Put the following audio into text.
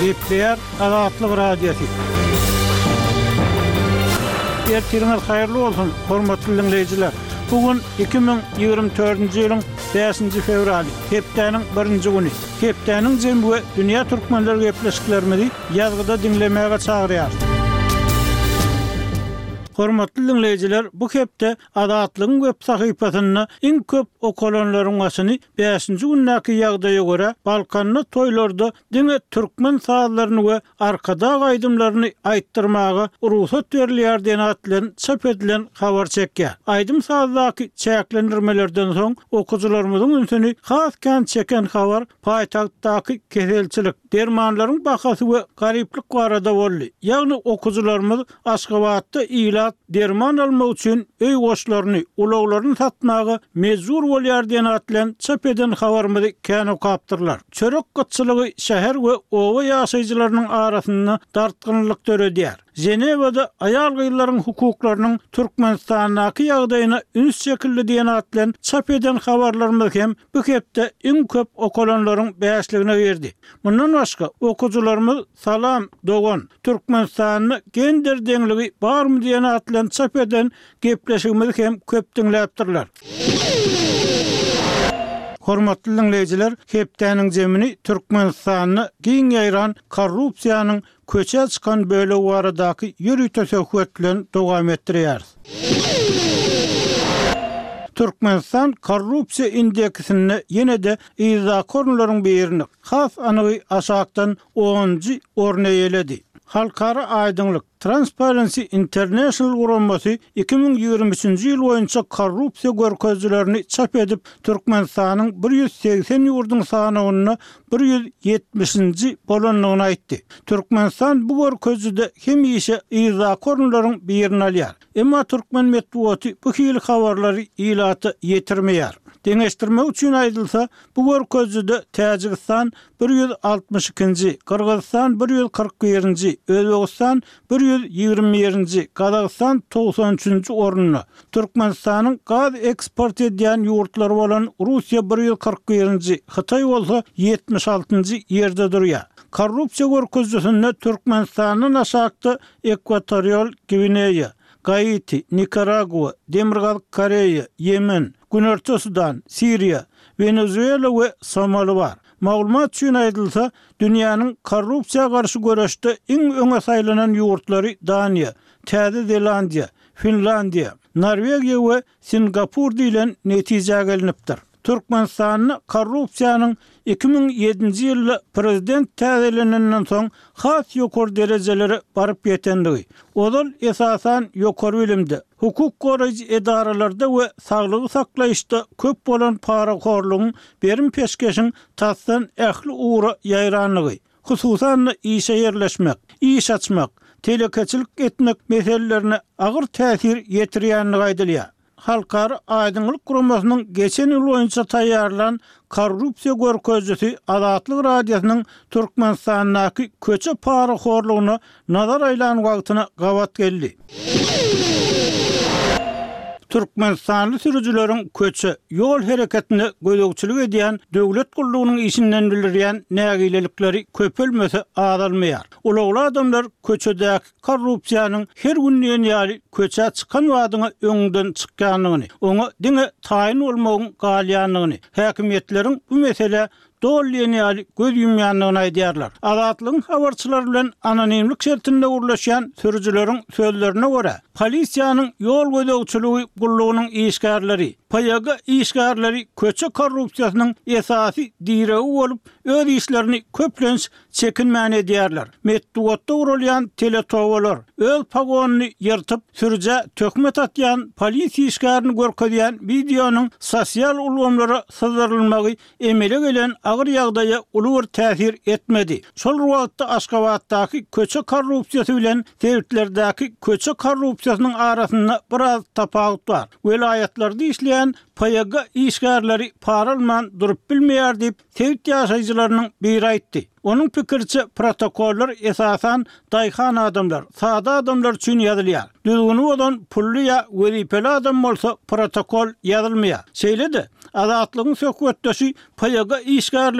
Gepleýär Azatlyk Radiosy. Ertiriňiz haýyrly bolsun, hormatly diňleýjiler! Bu gün iki müň ýigrimi dördünji ýylyň bäşinji fewraly, hepdäniň birinji güni. Hepdäniň jemi we dünýä türkmenleri gepleşiklerimizi ýazgyda diňlemäge çagyrýarys. Hormatly diňleýjiler, bu hepde Azatlygyň web sahypasynda iň köp okalanlaryň başyny bäşinji gündäki ýagdaýa görä, Balkanda toýlarda diňe türkmen sazlaryny we Arkadag aýdymlaryny aýtdyrmaga rugsat berilýär diýen at bilen çap edilen habar çekýär. Aýdym-sazdaky çäklendirmelerden soň okyjylarymyzyň ünsüni has kän çeken habar paýtagtdaky keselçilik, dermanlaryň bahasy we garyplyk barada boldy. Ýagny okyjylarymyz Aşgabatda ilat derman almak üçin öý goşlaryny, ulaglaryny satmaga mejbur bolýar diýen at bilen çap eden habarymyzy kän okapdyrlar. Çörek gytçylygy şäher we oba ýaşaýjylarynyň arasynda dartgynlyk döredýär. Ženewada aýal-gyzlaryň hukuklarynyň Türkmenistandaky ýagdaýyna üns çekildi diýen at bilen çap eden habarlarymyz hem bu hepde iň köp okalanlaryň bäşligine girdi. Mundan başga, okyjylarymyz Salam, dogan! Türkmenistanda gender deňligi barmy diýen atlan çap eden gepleşigimizi hem köp diňläpdirler. Hormatly diňleýjiler, hepdäniň zemini Türkmenistanda giň ýaýran korrupsiýanyň köçä çykan bölegi baradaky ýörite söhbet bilen dowam etdirýäris. Türkmenistan korrupsiýa indeksinde ýene-de yzdaky orunlaryň birini, has anygy aşakdan onunjy orny eýeledi. Halkara aýdyňlyk, Transparency International guramasy iki müň ýigrimi üçünji ýyl boýunça korrupsiýa görkezijilerini çap edip, Türkmenistanyň bir ýüz segsen ýurduň sanawynda bir ýüz ýetmişinji bolandygyny aýtdy. Türkmenistan bu görkezijide hemişe yzdaky orunlaryň birini alýar. Emma türkmen metbugaty bu hili habarlary ilata ýetirmeýär. Deňeşdirmek üçin aýdylsa, bu görkezijide Täjigistan bir ýüz altmyş ikinji, Gyrgyzystan bir ýüz kyrk birinji, Özbegistan bir ýüz ýigrimi birinji, Gazagystan togsan üçünji orunda, Türkmenistanyň gaz eksport edýän ýurtlary bolan Russiýa bir ýüz kyrk birinji, Hytaý bolsa ýetmiş altynjy ýerde durýar. Korrupsiýa görkezijisinde Türkmenistandan aşakda Ekwatorial Gwineýa, Gaiti, Nikaragua, Demirgazyk Koreýa, Ýemen, Günorta Sudan, Siriýa, Wenezuela we Somali bar. Maglumat üçin aýdylsa, dünýäniň korrupsiýa garşy göreşde iň öňe saýlanan ýurtlary Daniýa, Täze Zelandiýa, Finlandiýa, Norwegiýa we Singapur diýlen netijä gelinipdir. Türkmenistanda korrupsiýanyň iki müň ýedinji ýylda prezident täzelenenden soň has ýokary derejelere baryp ýetendigi, ozal esasan ýokary bilimde, hukuk goraýjy edaralarda we saglygy saklaýyşda köp bolan parahorlugyň, berim-peşgeşiň tasdan ähli ugra ýaýrandygy, Hususan-da, işe ýerleşmek, iş açmak, telekeçilik etmek meselelerine agyr täsir ýetirýändigi aýdylýar. Halkara aýdyňlyk guramasynyň geçen ýyl boýunça taýýarlan korrupsiýa görkezijisi Azatlyk Radiosynyň Türkmenistandaky köçe parahorlugyna Nazar aýlan wagtyna gabat geldi. Türkmenistanly sürüjileriň köçe, ýol hereketine gözegçilik edýän döwlet gullugynyň işinden bildirýän nägilelikleri köpelmese azalmaýar. Ulagly adamlar köçedäki korrupsiýanyň her gün diýen ýaly köçä çykan badyňa öňüňden çykýandygyny, oňa diňe taýyn bolmagyň galýandygyny, häkimiýetleriň bu meselä doly diýen ýaly göz ýumýandygyny aýdýarlar. Azatlygyň habarçylary bilen anonimlik şertinde gürleşýän sürüjileriň sözlerine görä, polisiýanyň ýol gözegçiligi gullugynyň işgärleri, PYG işgärleri köçe korrupsiýasynyň esasy diregi bolup, öz işlerini köplenç çekinmän edýärler. Metbugatda guralýan teletobalar öz pogonyny ýyrtyp, sürüjä töhmet atýan polis işgärini görkezýän wideonyň sosial ulgamlara syzdyrylmagy emele gelen agyr ýagdaýa uly bir täsir etmedi. Şol bir wagtda Aşgabatdaky köçe korrupsiýasy bilen sebitlerdäki köçe korrupsiýasynyň arasynda biraz tapawut bar. Welaýatlarda işleýän PYG işgärleri para alman durup bilmeýär diýip, sebit ýaşaýjylarynyň biri aýtdy. Onuň pikiriçe, protokollar esasan Daýhan adamlar, sada adamlar üçin ýazylýar. Düzgüni bozan pully ýa wezipeli adam bolsa protokol ýazylmaýar. Şeýle-de, Azatlygyň söhbetdeşi PYG işgärleriniň